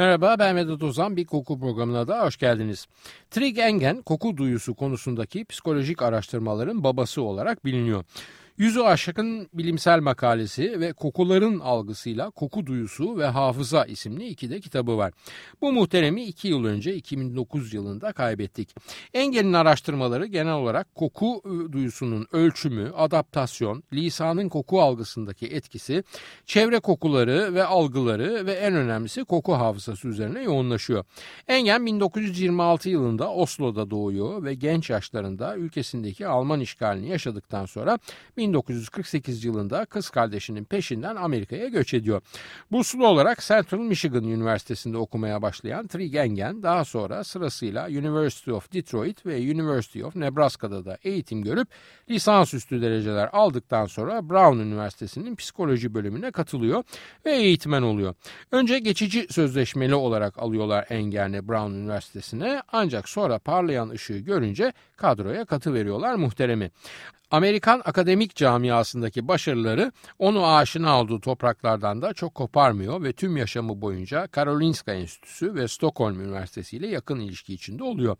Merhaba ben Vedat Ozan bir koku programına da hoş geldiniz. Trig Engen koku duyusu konusundaki psikolojik araştırmaların babası olarak biliniyor. Yüzü aşkın bilimsel makalesi ve kokuların algısıyla koku duyusu ve hafıza isimli iki de kitabı var. Bu muhteremi iki yıl önce 2009 yılında kaybettik. Engel'in araştırmaları genel olarak koku ıı, duyusunun ölçümü, adaptasyon, lisanın koku algısındaki etkisi, çevre kokuları ve algıları ve en önemlisi koku hafızası üzerine yoğunlaşıyor. Engel 1926 yılında Oslo'da doğuyor ve genç yaşlarında ülkesindeki Alman işgalini yaşadıktan sonra 1948 yılında kız kardeşinin peşinden Amerika'ya göç ediyor. Burslu olarak Central Michigan Üniversitesi'nde okumaya başlayan Trigengen daha sonra sırasıyla University of Detroit ve University of Nebraska'da da eğitim görüp lisansüstü dereceler aldıktan sonra Brown Üniversitesi'nin psikoloji bölümüne katılıyor ve eğitmen oluyor. Önce geçici sözleşmeli olarak alıyorlar Engel'ne Brown Üniversitesi'ne ancak sonra parlayan ışığı görünce kadroya katı veriyorlar muhteremi. Amerikan akademik camiasındaki başarıları onu aşina olduğu topraklardan da çok koparmıyor ve tüm yaşamı boyunca Karolinska Enstitüsü ve Stockholm Üniversitesi ile yakın ilişki içinde oluyor.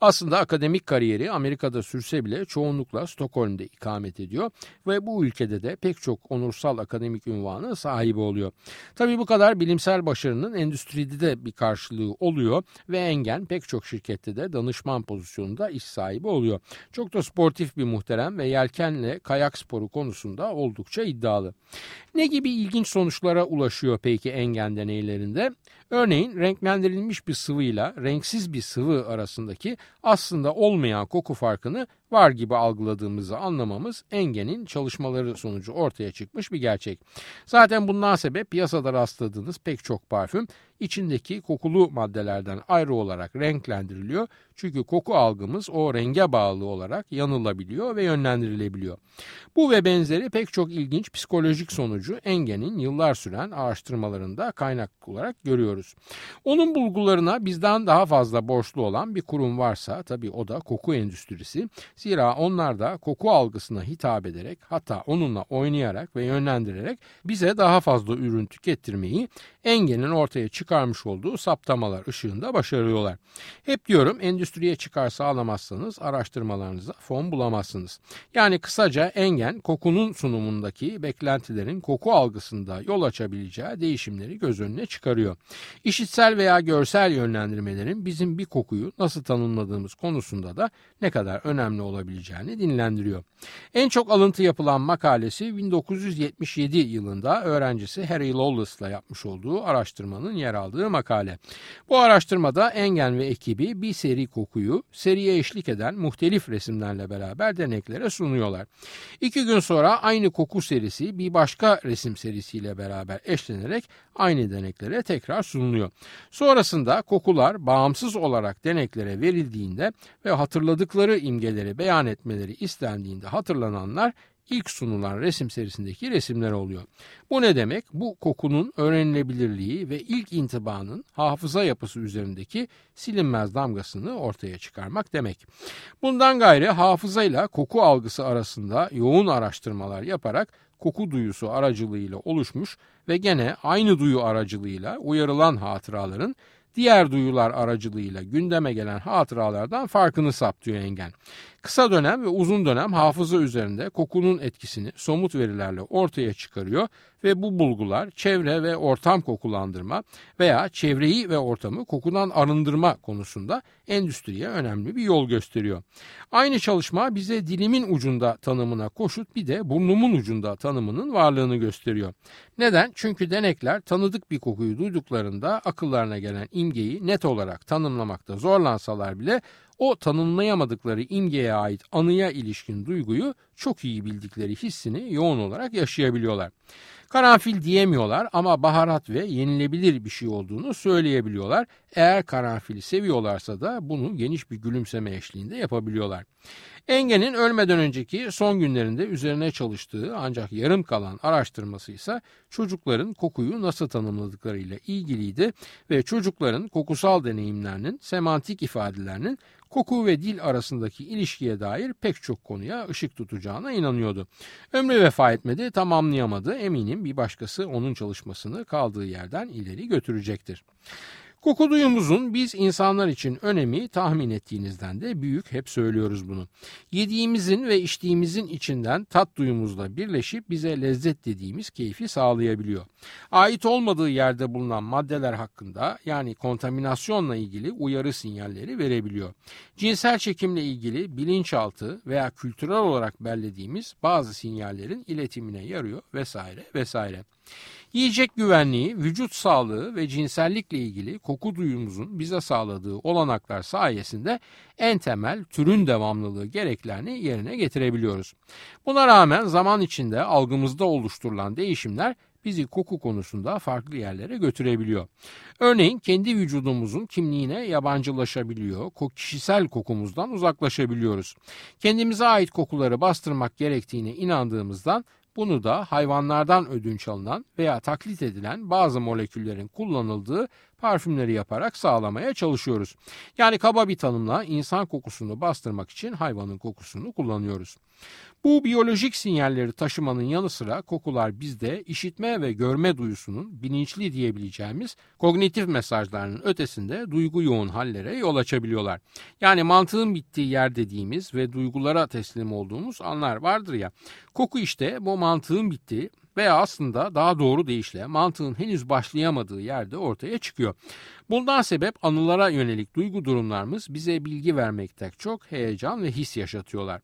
Aslında akademik kariyeri Amerika'da sürse bile çoğunlukla Stockholm'de ikamet ediyor ve bu ülkede de pek çok onursal akademik ünvanı sahibi oluyor. Tabii bu kadar bilimsel başarının endüstride de bir karşılığı oluyor ve Engen pek çok şirkette de danışman pozisyonunda iş sahibi oluyor. Çok da sportif bir muhterem ve yelkenle kayak sporu konusunda oldukça iddialı. Ne gibi ilginç sonuçlara ulaşıyor peki engen deneylerinde? Örneğin renklendirilmiş bir sıvıyla renksiz bir sıvı arasındaki aslında olmayan koku farkını var gibi algıladığımızı anlamamız Engen'in çalışmaları sonucu ortaya çıkmış bir gerçek. Zaten bundan sebep piyasada rastladığınız pek çok parfüm içindeki kokulu maddelerden ayrı olarak renklendiriliyor. Çünkü koku algımız o renge bağlı olarak yanılabiliyor ve yönlendirilebiliyor. Bu ve benzeri pek çok ilginç psikolojik sonucu Engen'in yıllar süren araştırmalarında kaynak olarak görüyoruz. Onun bulgularına bizden daha fazla borçlu olan bir kurum varsa tabii o da koku endüstrisi. Zira onlar da koku algısına hitap ederek hatta onunla oynayarak ve yönlendirerek bize daha fazla ürün tükettirmeyi Engen'in ortaya çıkarmış olduğu saptamalar ışığında başarıyorlar. Hep diyorum endüstriye çıkar sağlamazsanız araştırmalarınıza fon bulamazsınız. Yani kısaca Engen kokunun sunumundaki beklentilerin koku algısında yol açabileceği değişimleri göz önüne çıkarıyor. İşitsel veya görsel yönlendirmelerin bizim bir kokuyu nasıl tanımladığımız konusunda da ne kadar önemli olabileceğini dinlendiriyor. En çok alıntı yapılan makalesi 1977 yılında öğrencisi Harry Lawless'la yapmış olduğu araştırmanın yer aldığı makale. Bu araştırmada Engen ve ekibi bir seri kokuyu seriye eşlik eden muhtelif resimlerle beraber deneklere sunuyorlar. İki gün sonra aynı koku serisi bir başka resim serisiyle beraber eşlenerek aynı deneklere tekrar sunuluyor. Sonrasında kokular bağımsız olarak deneklere verildiğinde ve hatırladıkları imgeleri beyan etmeleri istendiğinde hatırlananlar ilk sunulan resim serisindeki resimler oluyor. Bu ne demek? Bu kokunun öğrenilebilirliği ve ilk intibanın hafıza yapısı üzerindeki silinmez damgasını ortaya çıkarmak demek. Bundan gayrı hafızayla koku algısı arasında yoğun araştırmalar yaparak koku duyusu aracılığıyla oluşmuş ve gene aynı duyu aracılığıyla uyarılan hatıraların diğer duyular aracılığıyla gündeme gelen hatıralardan farkını saptıyor Engen. Kısa dönem ve uzun dönem hafıza üzerinde kokunun etkisini somut verilerle ortaya çıkarıyor ve bu bulgular çevre ve ortam kokulandırma veya çevreyi ve ortamı kokudan arındırma konusunda endüstriye önemli bir yol gösteriyor. Aynı çalışma bize dilimin ucunda tanımına koşut bir de burnumun ucunda tanımının varlığını gösteriyor. Neden? Çünkü denekler tanıdık bir kokuyu duyduklarında akıllarına gelen imgeyi net olarak tanımlamakta zorlansalar bile o tanımlayamadıkları imgeye ait anıya ilişkin duyguyu çok iyi bildikleri hissini yoğun olarak yaşayabiliyorlar. Karanfil diyemiyorlar ama baharat ve yenilebilir bir şey olduğunu söyleyebiliyorlar. Eğer karanfili seviyorlarsa da bunu geniş bir gülümseme eşliğinde yapabiliyorlar. Engen'in ölmeden önceki son günlerinde üzerine çalıştığı ancak yarım kalan araştırması ise çocukların kokuyu nasıl tanımladıklarıyla ilgiliydi ve çocukların kokusal deneyimlerinin semantik ifadelerinin koku ve dil arasındaki ilişkiye dair pek çok konuya ışık tutacağına inanıyordu. Ömrü vefa etmedi, tamamlayamadı. Eminim bir başkası onun çalışmasını kaldığı yerden ileri götürecektir. Koku duyumuzun biz insanlar için önemi tahmin ettiğinizden de büyük hep söylüyoruz bunu. Yediğimizin ve içtiğimizin içinden tat duyumuzla birleşip bize lezzet dediğimiz keyfi sağlayabiliyor. Ait olmadığı yerde bulunan maddeler hakkında yani kontaminasyonla ilgili uyarı sinyalleri verebiliyor. Cinsel çekimle ilgili bilinçaltı veya kültürel olarak bellediğimiz bazı sinyallerin iletimine yarıyor vesaire vesaire. Yiyecek güvenliği, vücut sağlığı ve cinsellikle ilgili koku duyumuzun bize sağladığı olanaklar sayesinde en temel türün devamlılığı gereklerini yerine getirebiliyoruz. Buna rağmen zaman içinde algımızda oluşturulan değişimler bizi koku konusunda farklı yerlere götürebiliyor. Örneğin kendi vücudumuzun kimliğine yabancılaşabiliyor, kişisel kokumuzdan uzaklaşabiliyoruz. Kendimize ait kokuları bastırmak gerektiğine inandığımızdan bunu da hayvanlardan ödünç alınan veya taklit edilen bazı moleküllerin kullanıldığı parfümleri yaparak sağlamaya çalışıyoruz. Yani kaba bir tanımla insan kokusunu bastırmak için hayvanın kokusunu kullanıyoruz. Bu biyolojik sinyalleri taşımanın yanı sıra kokular bizde işitme ve görme duyusunun bilinçli diyebileceğimiz kognitif mesajlarının ötesinde duygu yoğun hallere yol açabiliyorlar. Yani mantığın bittiği yer dediğimiz ve duygulara teslim olduğumuz anlar vardır ya. Koku işte bu mantığın bittiği veya aslında daha doğru deyişle mantığın henüz başlayamadığı yerde ortaya çıkıyor. Bundan sebep anılara yönelik duygu durumlarımız bize bilgi vermekte çok heyecan ve his yaşatıyorlar.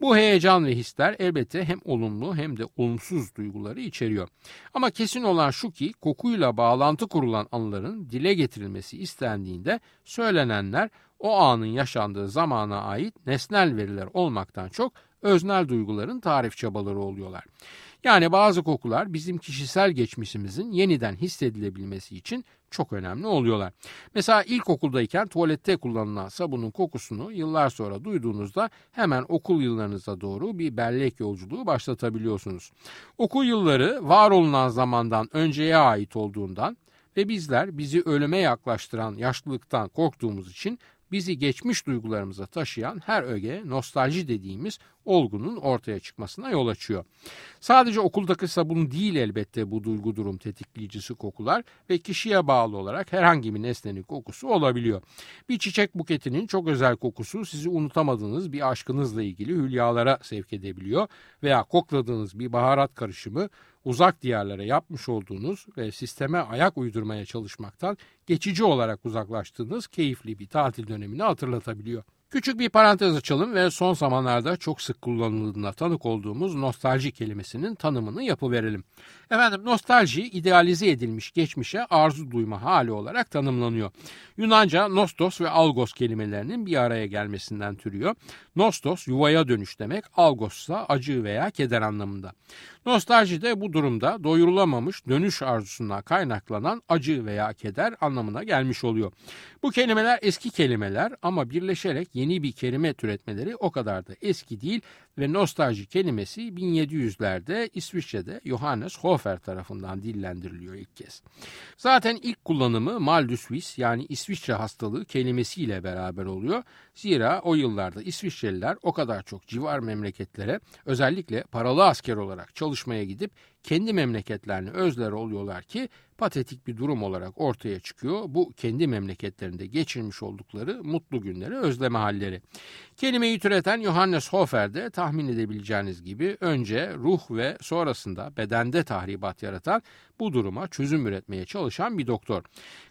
Bu heyecan ve hisler elbette hem olumlu hem de olumsuz duyguları içeriyor. Ama kesin olan şu ki kokuyla bağlantı kurulan anıların dile getirilmesi istendiğinde söylenenler o anın yaşandığı zamana ait nesnel veriler olmaktan çok öznel duyguların tarif çabaları oluyorlar. Yani bazı kokular bizim kişisel geçmişimizin yeniden hissedilebilmesi için çok önemli oluyorlar. Mesela ilkokuldayken tuvalette kullanılan sabunun kokusunu yıllar sonra duyduğunuzda hemen okul yıllarınıza doğru bir bellek yolculuğu başlatabiliyorsunuz. Okul yılları var olunan zamandan önceye ait olduğundan ve bizler bizi ölüme yaklaştıran yaşlılıktan korktuğumuz için bizi geçmiş duygularımıza taşıyan her öge nostalji dediğimiz olgunun ortaya çıkmasına yol açıyor. Sadece okuldaki sabun değil elbette bu duygu durum tetikleyicisi kokular ve kişiye bağlı olarak herhangi bir nesnenin kokusu olabiliyor. Bir çiçek buketinin çok özel kokusu sizi unutamadığınız bir aşkınızla ilgili hülyalara sevk edebiliyor veya kokladığınız bir baharat karışımı uzak diyarlara yapmış olduğunuz ve sisteme ayak uydurmaya çalışmaktan geçici olarak uzaklaştığınız keyifli bir tatil dönemini hatırlatabiliyor. Küçük bir parantez açalım ve son zamanlarda çok sık kullanıldığına tanık olduğumuz nostalji kelimesinin tanımını yapıverelim. Efendim nostalji idealize edilmiş geçmişe arzu duyma hali olarak tanımlanıyor. Yunanca nostos ve algos kelimelerinin bir araya gelmesinden türüyor. Nostos yuvaya dönüş demek, algos ise acı veya keder anlamında. Nostalji de bu durumda doyurulamamış dönüş arzusundan kaynaklanan acı veya keder anlamına gelmiş oluyor. Bu kelimeler eski kelimeler ama birleşerek yeni bir kelime türetmeleri o kadar da eski değil ve nostalji kelimesi 1700'lerde İsviçre'de Johannes Hofer tarafından dillendiriliyor ilk kez. Zaten ilk kullanımı mal Suisse yani İsviçre hastalığı kelimesiyle beraber oluyor. Zira o yıllarda İsviçreliler o kadar çok civar memleketlere özellikle paralı asker olarak çalışmaya gidip kendi memleketlerini özler oluyorlar ki patetik bir durum olarak ortaya çıkıyor. Bu kendi memleketlerinde geçirmiş oldukları mutlu günleri özleme halleri. Kelimeyi türeten Johannes Hofer de tahmin edebileceğiniz gibi önce ruh ve sonrasında bedende tahribat yaratan bu duruma çözüm üretmeye çalışan bir doktor.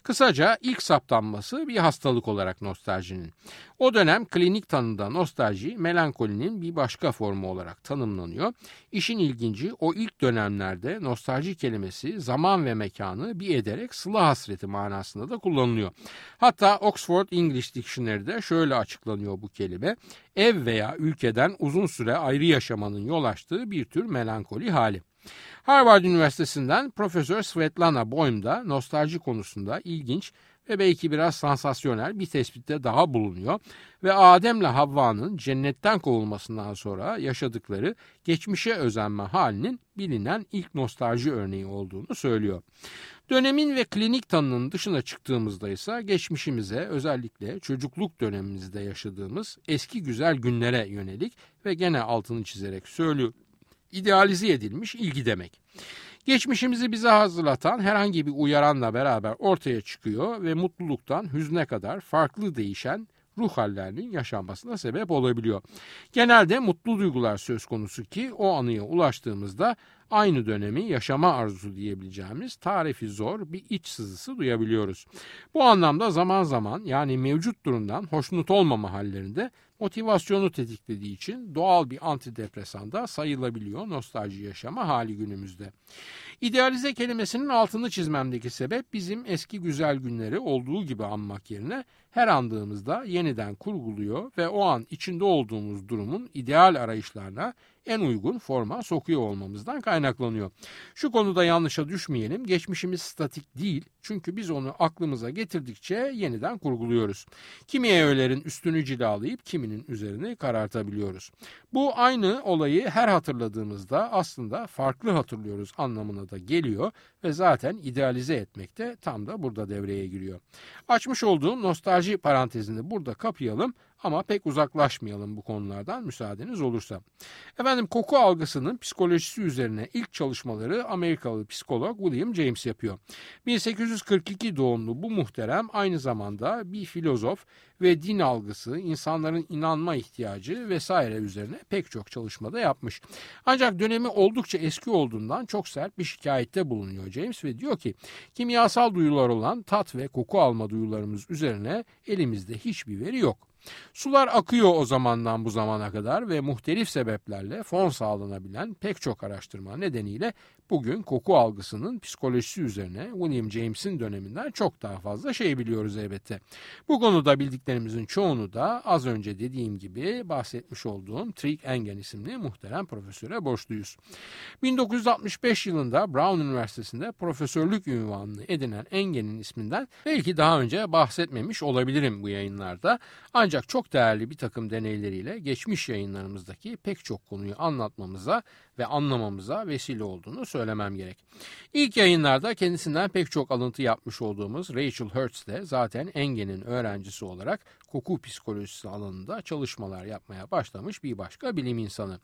Kısaca ilk saptanması bir hastalık olarak nostaljinin. O dönem klinik tanıda nostalji melankolinin bir başka formu olarak tanımlanıyor. İşin ilginci o ilk dönemlerde nostalji kelimesi zaman ve mekanı bir ederek sıla hasreti manasında da kullanılıyor. Hatta Oxford English Dictionary'de şöyle açıklanıyor bu kelime. Ev veya ülkeden uzun süre ayrı yaşamanın yol açtığı bir tür melankoli hali. Harvard Üniversitesi'nden Profesör Svetlana Boym da nostalji konusunda ilginç ve belki biraz sansasyonel bir tespitte daha bulunuyor ve Adem'le Havva'nın cennetten kovulmasından sonra yaşadıkları geçmişe özenme halinin bilinen ilk nostalji örneği olduğunu söylüyor. Dönemin ve klinik tanının dışına çıktığımızda ise geçmişimize özellikle çocukluk dönemimizde yaşadığımız eski güzel günlere yönelik ve gene altını çizerek söylüyor idealize edilmiş ilgi demek. Geçmişimizi bize hazırlatan herhangi bir uyaranla beraber ortaya çıkıyor ve mutluluktan hüzne kadar farklı değişen ruh hallerinin yaşanmasına sebep olabiliyor. Genelde mutlu duygular söz konusu ki o anıya ulaştığımızda aynı dönemi yaşama arzusu diyebileceğimiz tarifi zor bir iç sızısı duyabiliyoruz. Bu anlamda zaman zaman yani mevcut durumdan hoşnut olmama hallerinde motivasyonu tetiklediği için doğal bir antidepresan da sayılabiliyor nostalji yaşama hali günümüzde. İdealize kelimesinin altını çizmemdeki sebep bizim eski güzel günleri olduğu gibi anmak yerine her andığımızda yeniden kurguluyor ve o an içinde olduğumuz durumun ideal arayışlarına en uygun forma sokuyor olmamızdan kaynaklanıyor. Şu konuda yanlışa düşmeyelim. Geçmişimiz statik değil. Çünkü biz onu aklımıza getirdikçe yeniden kurguluyoruz. Kimi öğelerin üstünü cilalayıp kiminin üzerini karartabiliyoruz. Bu aynı olayı her hatırladığımızda aslında farklı hatırlıyoruz anlamına da geliyor ve zaten idealize etmek de tam da burada devreye giriyor. Açmış olduğum nostalji parantezini burada kapayalım ama pek uzaklaşmayalım bu konulardan müsaadeniz olursa. Efendim koku algısının psikolojisi üzerine ilk çalışmaları Amerikalı psikolog William James yapıyor. 1842 doğumlu bu muhterem aynı zamanda bir filozof ve din algısı, insanların inanma ihtiyacı vesaire üzerine pek çok çalışmada yapmış. Ancak dönemi oldukça eski olduğundan çok sert bir şikayette bulunuyor James ve diyor ki kimyasal duyular olan tat ve koku alma duyularımız üzerine elimizde hiçbir veri yok. Sular akıyor o zamandan bu zamana kadar ve muhtelif sebeplerle fon sağlanabilen pek çok araştırma nedeniyle bugün koku algısının psikolojisi üzerine William James'in döneminden çok daha fazla şey biliyoruz elbette. Bu konuda bildiklerimizin çoğunu da az önce dediğim gibi bahsetmiş olduğum Trig Engen isimli muhterem profesöre borçluyuz. 1965 yılında Brown Üniversitesi'nde profesörlük ünvanını edinen Engen'in isminden belki daha önce bahsetmemiş olabilirim bu yayınlarda. Ancak çok değerli bir takım deneyleriyle geçmiş yayınlarımızdaki pek çok konuyu anlatmamıza ve anlamamıza vesile olduğunu söylemem gerek. İlk yayınlarda kendisinden pek çok alıntı yapmış olduğumuz Rachel Hertz de zaten Engen'in öğrencisi olarak koku psikolojisi alanında çalışmalar yapmaya başlamış bir başka bilim insanı.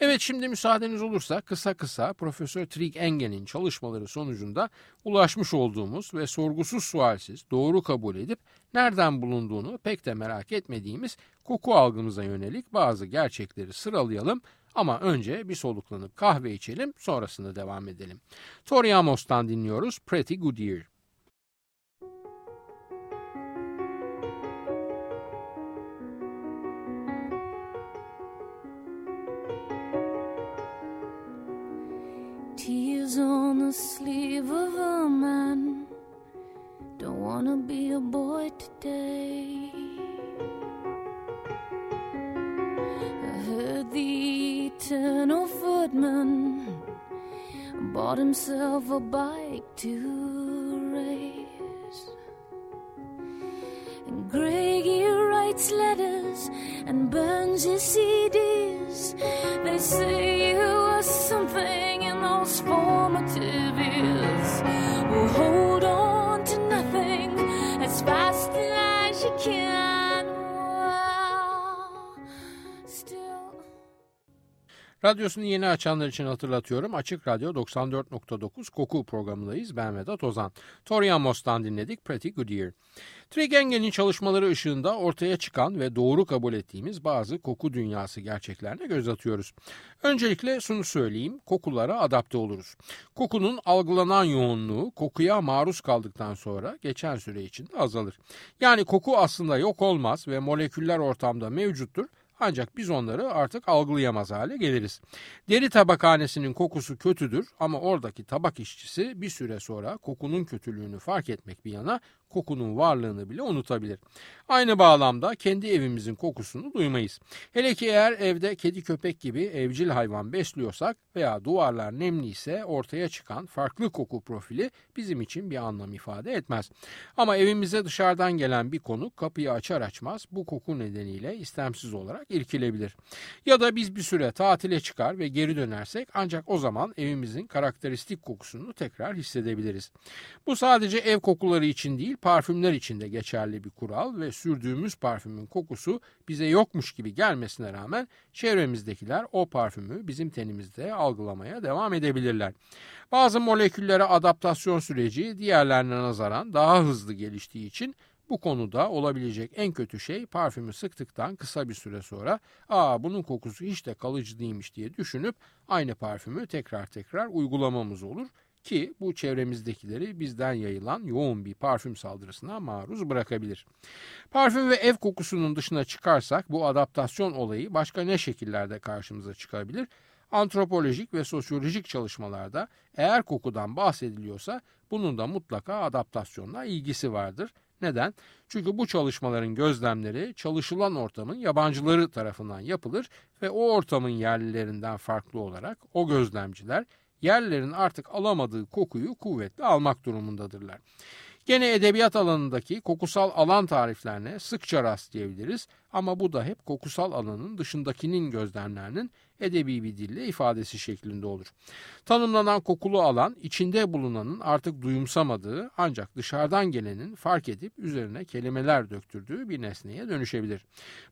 Evet şimdi müsaadeniz olursa kısa kısa Profesör Trig Engen'in çalışmaları sonucunda ulaşmış olduğumuz ve sorgusuz sualsiz doğru kabul edip nereden bulunduğunu pek de merak etmediğimiz koku algımıza yönelik bazı gerçekleri sıralayalım ama önce bir soluklanıp kahve içelim sonrasında devam edelim. Tori Amos'tan dinliyoruz Pretty Good Year. Tears on the sleeve of a man Don't wanna be a boy today heard the eternal footman Bought himself a bike to race And Greggy writes letters and burns his CDs They say you were something in those formative years Radyosunu yeni açanlar için hatırlatıyorum. Açık Radyo 94.9 Koku programındayız. Ben Vedat Ozan. Tori Amos'tan dinledik Pretty Good Year. Trigengen'in çalışmaları ışığında ortaya çıkan ve doğru kabul ettiğimiz bazı koku dünyası gerçeklerine göz atıyoruz. Öncelikle şunu söyleyeyim, kokulara adapte oluruz. Kokunun algılanan yoğunluğu kokuya maruz kaldıktan sonra geçen süre içinde azalır. Yani koku aslında yok olmaz ve moleküller ortamda mevcuttur ancak biz onları artık algılayamaz hale geliriz. Deri tabakhanesinin kokusu kötüdür ama oradaki tabak işçisi bir süre sonra kokunun kötülüğünü fark etmek bir yana kokunun varlığını bile unutabilir. Aynı bağlamda kendi evimizin kokusunu duymayız. Hele ki eğer evde kedi köpek gibi evcil hayvan besliyorsak veya duvarlar nemli ise ortaya çıkan farklı koku profili bizim için bir anlam ifade etmez. Ama evimize dışarıdan gelen bir konuk kapıyı açar açmaz bu koku nedeniyle istemsiz olarak irkilebilir. Ya da biz bir süre tatile çıkar ve geri dönersek ancak o zaman evimizin karakteristik kokusunu tekrar hissedebiliriz. Bu sadece ev kokuları için değil parfümler için de geçerli bir kural ve sürdüğümüz parfümün kokusu bize yokmuş gibi gelmesine rağmen çevremizdekiler o parfümü bizim tenimizde algılamaya devam edebilirler. Bazı moleküllere adaptasyon süreci diğerlerine nazaran daha hızlı geliştiği için bu konuda olabilecek en kötü şey parfümü sıktıktan kısa bir süre sonra ''Aa bunun kokusu hiç de kalıcı değilmiş'' diye düşünüp aynı parfümü tekrar tekrar uygulamamız olur ki bu çevremizdekileri bizden yayılan yoğun bir parfüm saldırısına maruz bırakabilir. Parfüm ve ev kokusunun dışına çıkarsak bu adaptasyon olayı başka ne şekillerde karşımıza çıkabilir? Antropolojik ve sosyolojik çalışmalarda eğer kokudan bahsediliyorsa bunun da mutlaka adaptasyonla ilgisi vardır. Neden? Çünkü bu çalışmaların gözlemleri çalışılan ortamın yabancıları tarafından yapılır ve o ortamın yerlilerinden farklı olarak o gözlemciler yerlerin artık alamadığı kokuyu kuvvetle almak durumundadırlar. Gene edebiyat alanındaki kokusal alan tariflerine sıkça rastlayabiliriz ama bu da hep kokusal alanın dışındakinin gözlemlerinin edebi bir dille ifadesi şeklinde olur. Tanımlanan kokulu alan içinde bulunanın artık duyumsamadığı ancak dışarıdan gelenin fark edip üzerine kelimeler döktürdüğü bir nesneye dönüşebilir.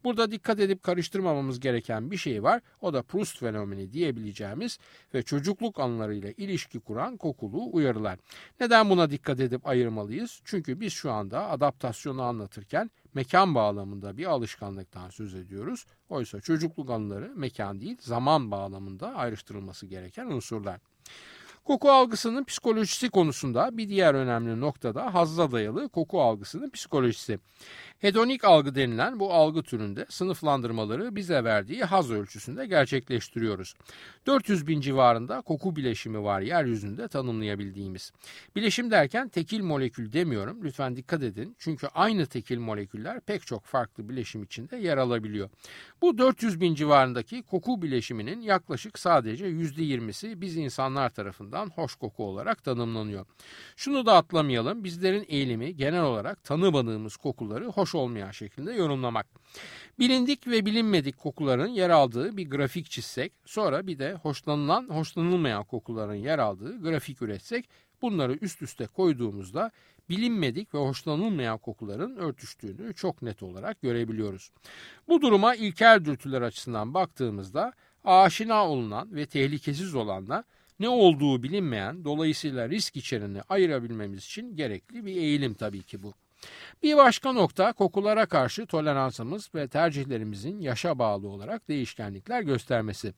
Burada dikkat edip karıştırmamamız gereken bir şey var. O da Proust fenomeni diyebileceğimiz ve çocukluk anılarıyla ilişki kuran kokulu uyarılar. Neden buna dikkat edip ayırmalıyız? Çünkü biz şu anda adaptasyonu anlatırken mekan bağlamında bir alışkanlıktan söz ediyoruz. Oysa çocukluk anıları mekan değil zaman bağlamında ayrıştırılması gereken unsurlar. Koku algısının psikolojisi konusunda bir diğer önemli noktada hazza dayalı koku algısının psikolojisi. Hedonik algı denilen bu algı türünde sınıflandırmaları bize verdiği haz ölçüsünde gerçekleştiriyoruz. 400 bin civarında koku bileşimi var yeryüzünde tanımlayabildiğimiz. Bileşim derken tekil molekül demiyorum. Lütfen dikkat edin. Çünkü aynı tekil moleküller pek çok farklı bileşim içinde yer alabiliyor. Bu 400 bin civarındaki koku bileşiminin yaklaşık sadece %20'si biz insanlar tarafından hoş koku olarak tanımlanıyor. Şunu da atlamayalım. Bizlerin eğilimi genel olarak tanımadığımız kokuları hoş olmayan şekilde yorumlamak. Bilindik ve bilinmedik kokuların yer aldığı bir grafik çizsek, sonra bir de hoşlanılan, hoşlanılmayan kokuların yer aldığı grafik üretsek, bunları üst üste koyduğumuzda bilinmedik ve hoşlanılmayan kokuların örtüştüğünü çok net olarak görebiliyoruz. Bu duruma ilkel dürtüler açısından baktığımızda aşina olunan ve tehlikesiz olanla ne olduğu bilinmeyen dolayısıyla risk içerini ayırabilmemiz için gerekli bir eğilim tabii ki bu. Bir başka nokta kokulara karşı toleransımız ve tercihlerimizin yaşa bağlı olarak değişkenlikler göstermesi.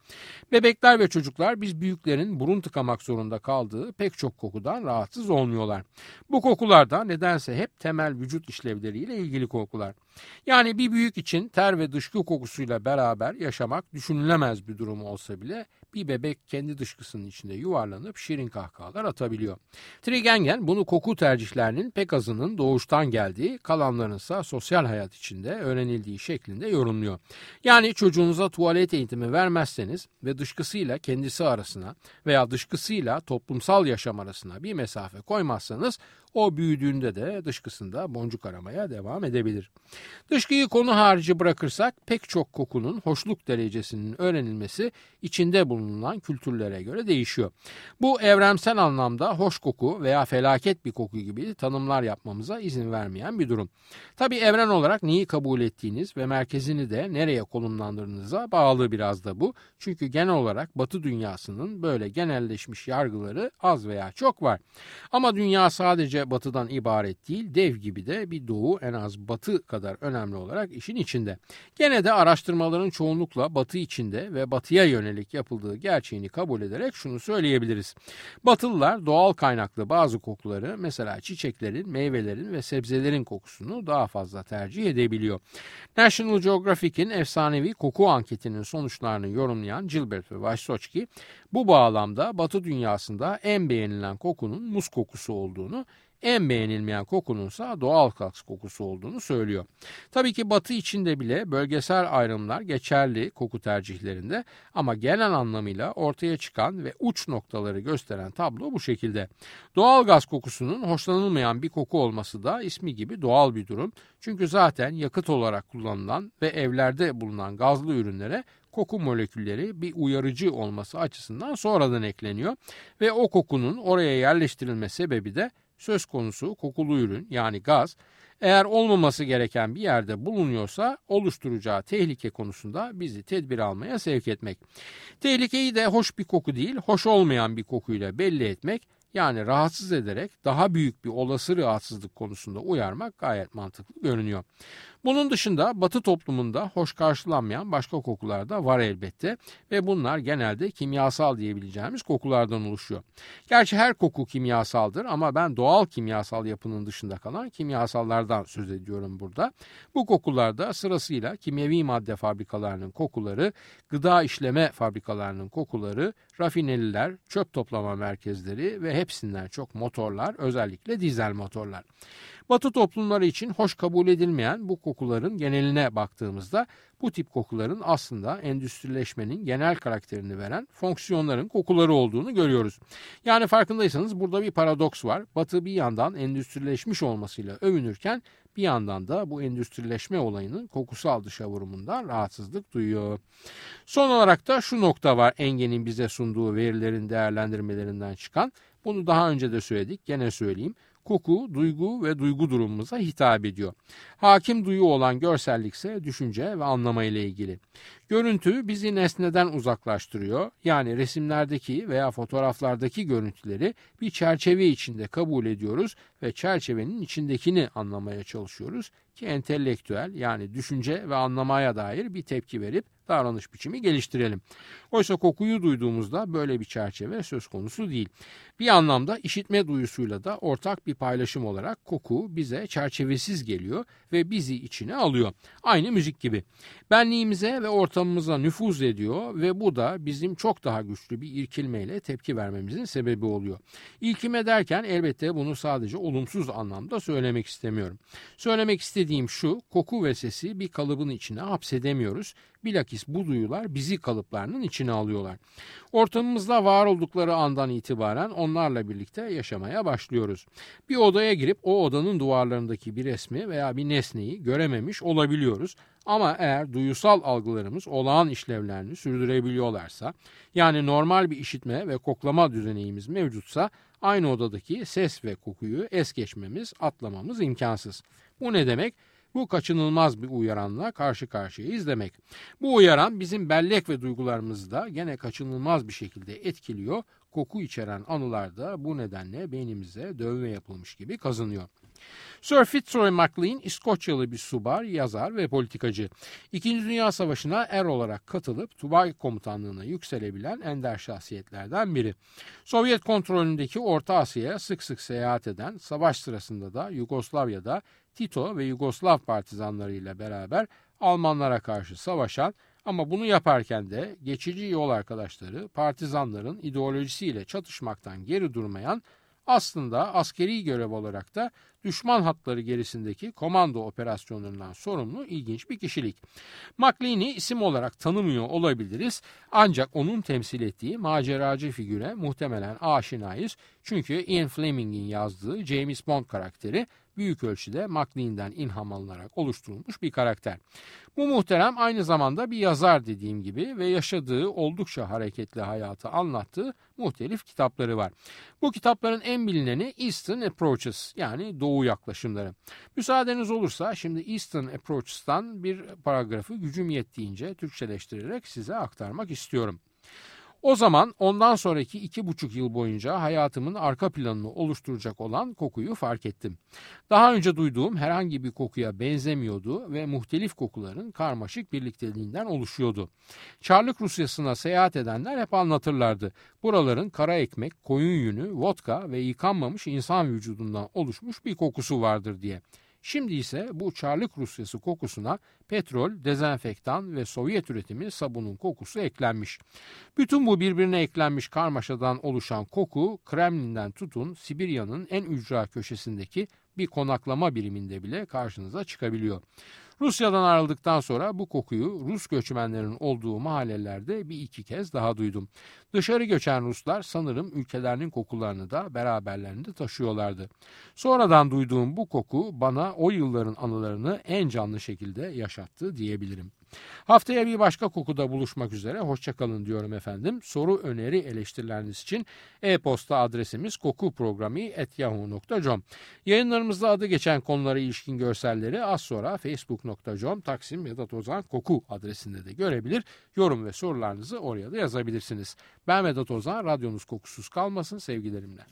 Bebekler ve çocuklar biz büyüklerin burun tıkamak zorunda kaldığı pek çok kokudan rahatsız olmuyorlar. Bu kokular da nedense hep temel vücut işlevleriyle ilgili kokular. Yani bir büyük için ter ve dışkı kokusuyla beraber yaşamak düşünülemez bir durum olsa bile bir bebek kendi dışkısının içinde yuvarlanıp şirin kahkahalar atabiliyor. Trigengen bunu koku tercihlerinin pek azının doğuştan geldiği, kalanların ise sosyal hayat içinde öğrenildiği şeklinde yorumluyor. Yani çocuğunuza tuvalet eğitimi vermezseniz ve dışkısıyla kendisi arasına veya dışkısıyla toplumsal yaşam arasına bir mesafe koymazsanız o büyüdüğünde de dışkısında boncuk aramaya devam edebilir. Dışkıyı konu harici bırakırsak pek çok kokunun hoşluk derecesinin öğrenilmesi içinde bulunan kültürlere göre değişiyor. Bu evrensel anlamda hoş koku veya felaket bir koku gibi tanımlar yapmamıza izin vermeyen bir durum. Tabi evren olarak neyi kabul ettiğiniz ve merkezini de nereye konumlandırdığınıza bağlı biraz da bu. Çünkü genel olarak batı dünyasının böyle genelleşmiş yargıları az veya çok var. Ama dünya sadece sadece batıdan ibaret değil, dev gibi de bir doğu en az batı kadar önemli olarak işin içinde. Gene de araştırmaların çoğunlukla batı içinde ve batıya yönelik yapıldığı gerçeğini kabul ederek şunu söyleyebiliriz. Batılılar doğal kaynaklı bazı kokuları mesela çiçeklerin, meyvelerin ve sebzelerin kokusunu daha fazla tercih edebiliyor. National Geographic'in efsanevi koku anketinin sonuçlarını yorumlayan Gilbert ve Wysotsky bu bağlamda batı dünyasında en beğenilen kokunun muz kokusu olduğunu en beğenilmeyen kokununsa doğal gaz kokusu olduğunu söylüyor. Tabii ki batı içinde bile bölgesel ayrımlar geçerli koku tercihlerinde ama genel anlamıyla ortaya çıkan ve uç noktaları gösteren tablo bu şekilde. Doğal gaz kokusunun hoşlanılmayan bir koku olması da ismi gibi doğal bir durum. Çünkü zaten yakıt olarak kullanılan ve evlerde bulunan gazlı ürünlere koku molekülleri bir uyarıcı olması açısından sonradan ekleniyor ve o kokunun oraya yerleştirilme sebebi de söz konusu kokulu ürün yani gaz eğer olmaması gereken bir yerde bulunuyorsa oluşturacağı tehlike konusunda bizi tedbir almaya sevk etmek. Tehlikeyi de hoş bir koku değil, hoş olmayan bir kokuyla belli etmek yani rahatsız ederek daha büyük bir olası rahatsızlık konusunda uyarmak gayet mantıklı görünüyor. Bunun dışında batı toplumunda hoş karşılanmayan başka kokular da var elbette ve bunlar genelde kimyasal diyebileceğimiz kokulardan oluşuyor. Gerçi her koku kimyasaldır ama ben doğal kimyasal yapının dışında kalan kimyasallardan söz ediyorum burada. Bu kokularda sırasıyla kimyevi madde fabrikalarının kokuları, gıda işleme fabrikalarının kokuları, rafineriler, çöp toplama merkezleri ve hepsinden çok motorlar, özellikle dizel motorlar. Batı toplumları için hoş kabul edilmeyen bu kokuların geneline baktığımızda bu tip kokuların aslında endüstrileşmenin genel karakterini veren fonksiyonların kokuları olduğunu görüyoruz. Yani farkındaysanız burada bir paradoks var. Batı bir yandan endüstrileşmiş olmasıyla övünürken bir yandan da bu endüstrileşme olayının kokusal dışa vurumundan rahatsızlık duyuyor. Son olarak da şu nokta var Engen'in bize sunduğu verilerin değerlendirmelerinden çıkan. Bunu daha önce de söyledik gene söyleyeyim koku, duygu ve duygu durumumuza hitap ediyor. Hakim duyu olan görsellikse düşünce ve anlama ile ilgili. Görüntü bizi nesneden uzaklaştırıyor. Yani resimlerdeki veya fotoğraflardaki görüntüleri bir çerçeve içinde kabul ediyoruz ve çerçevenin içindekini anlamaya çalışıyoruz ki entelektüel yani düşünce ve anlamaya dair bir tepki verip davranış biçimi geliştirelim. Oysa kokuyu duyduğumuzda böyle bir çerçeve söz konusu değil. Bir anlamda işitme duyusuyla da ortak bir paylaşım olarak koku bize çerçevesiz geliyor ve bizi içine alıyor. Aynı müzik gibi. Benliğimize ve ortamımıza nüfuz ediyor ve bu da bizim çok daha güçlü bir irkilmeyle tepki vermemizin sebebi oluyor. İlkime derken elbette bunu sadece olumsuz anlamda söylemek istemiyorum. Söylemek istediğim şu, koku ve sesi bir kalıbın içine hapsedemiyoruz. Bilakis bu duyular bizi kalıplarının içine alıyorlar. Ortamımızda var oldukları andan itibaren onlarla birlikte yaşamaya başlıyoruz. Bir odaya girip o odanın duvarlarındaki bir resmi veya bir nesneyi görememiş olabiliyoruz. Ama eğer duyusal algılarımız olağan işlevlerini sürdürebiliyorlarsa, yani normal bir işitme ve koklama düzenimiz mevcutsa aynı odadaki ses ve kokuyu es geçmemiz, atlamamız imkansız. Bu ne demek? Bu kaçınılmaz bir uyaranla karşı karşıyayız demek. Bu uyaran bizim bellek ve duygularımızı da gene kaçınılmaz bir şekilde etkiliyor. Koku içeren anılar da bu nedenle beynimize dövme yapılmış gibi kazınıyor. Sir Fitzroy MacLean İskoçyalı bir subar, yazar ve politikacı. İkinci Dünya Savaşı'na er olarak katılıp Tubay komutanlığına yükselebilen ender şahsiyetlerden biri. Sovyet kontrolündeki Orta Asya'ya sık sık seyahat eden, savaş sırasında da Yugoslavya'da Tito ve Yugoslav partizanlarıyla beraber Almanlara karşı savaşan ama bunu yaparken de geçici yol arkadaşları partizanların ideolojisiyle çatışmaktan geri durmayan aslında askeri görev olarak da düşman hatları gerisindeki komando operasyonlarından sorumlu ilginç bir kişilik. McLean'i isim olarak tanımıyor olabiliriz ancak onun temsil ettiği maceracı figüre muhtemelen aşinayız çünkü Ian Fleming'in yazdığı James Bond karakteri büyük ölçüde McLean'den ilham alınarak oluşturulmuş bir karakter. Bu muhterem aynı zamanda bir yazar dediğim gibi ve yaşadığı oldukça hareketli hayatı anlattığı muhtelif kitapları var. Bu kitapların en bilineni Eastern Approaches yani Doğu yaklaşımları. Müsaadeniz olursa şimdi Eastern Approaches'tan bir paragrafı gücüm yettiğince Türkçeleştirerek size aktarmak istiyorum. O zaman ondan sonraki iki buçuk yıl boyunca hayatımın arka planını oluşturacak olan kokuyu fark ettim. Daha önce duyduğum herhangi bir kokuya benzemiyordu ve muhtelif kokuların karmaşık birlikteliğinden oluşuyordu. Çarlık Rusyası'na seyahat edenler hep anlatırlardı. Buraların kara ekmek, koyun yünü, vodka ve yıkanmamış insan vücudundan oluşmuş bir kokusu vardır diye. Şimdi ise bu Çarlık Rusyası kokusuna petrol, dezenfektan ve Sovyet üretimi sabunun kokusu eklenmiş. Bütün bu birbirine eklenmiş karmaşadan oluşan koku Kremlin'den tutun Sibirya'nın en ücra köşesindeki bir konaklama biriminde bile karşınıza çıkabiliyor. Rusya'dan ayrıldıktan sonra bu kokuyu Rus göçmenlerin olduğu mahallelerde bir iki kez daha duydum. Dışarı göçen Ruslar sanırım ülkelerinin kokularını da beraberlerinde taşıyorlardı. Sonradan duyduğum bu koku bana o yılların anılarını en canlı şekilde yaşattı diyebilirim. Haftaya bir başka kokuda buluşmak üzere. Hoşçakalın diyorum efendim. Soru, öneri, eleştirileriniz için e-posta adresimiz kokuprogrami.yahoo.com Yayınlarımızda adı geçen konulara ilişkin görselleri az sonra facebook.com Taksim Vedat Ozan Koku adresinde de görebilir. Yorum ve sorularınızı oraya da yazabilirsiniz. Ben Vedat Ozan, radyonuz kokusuz kalmasın sevgilerimle.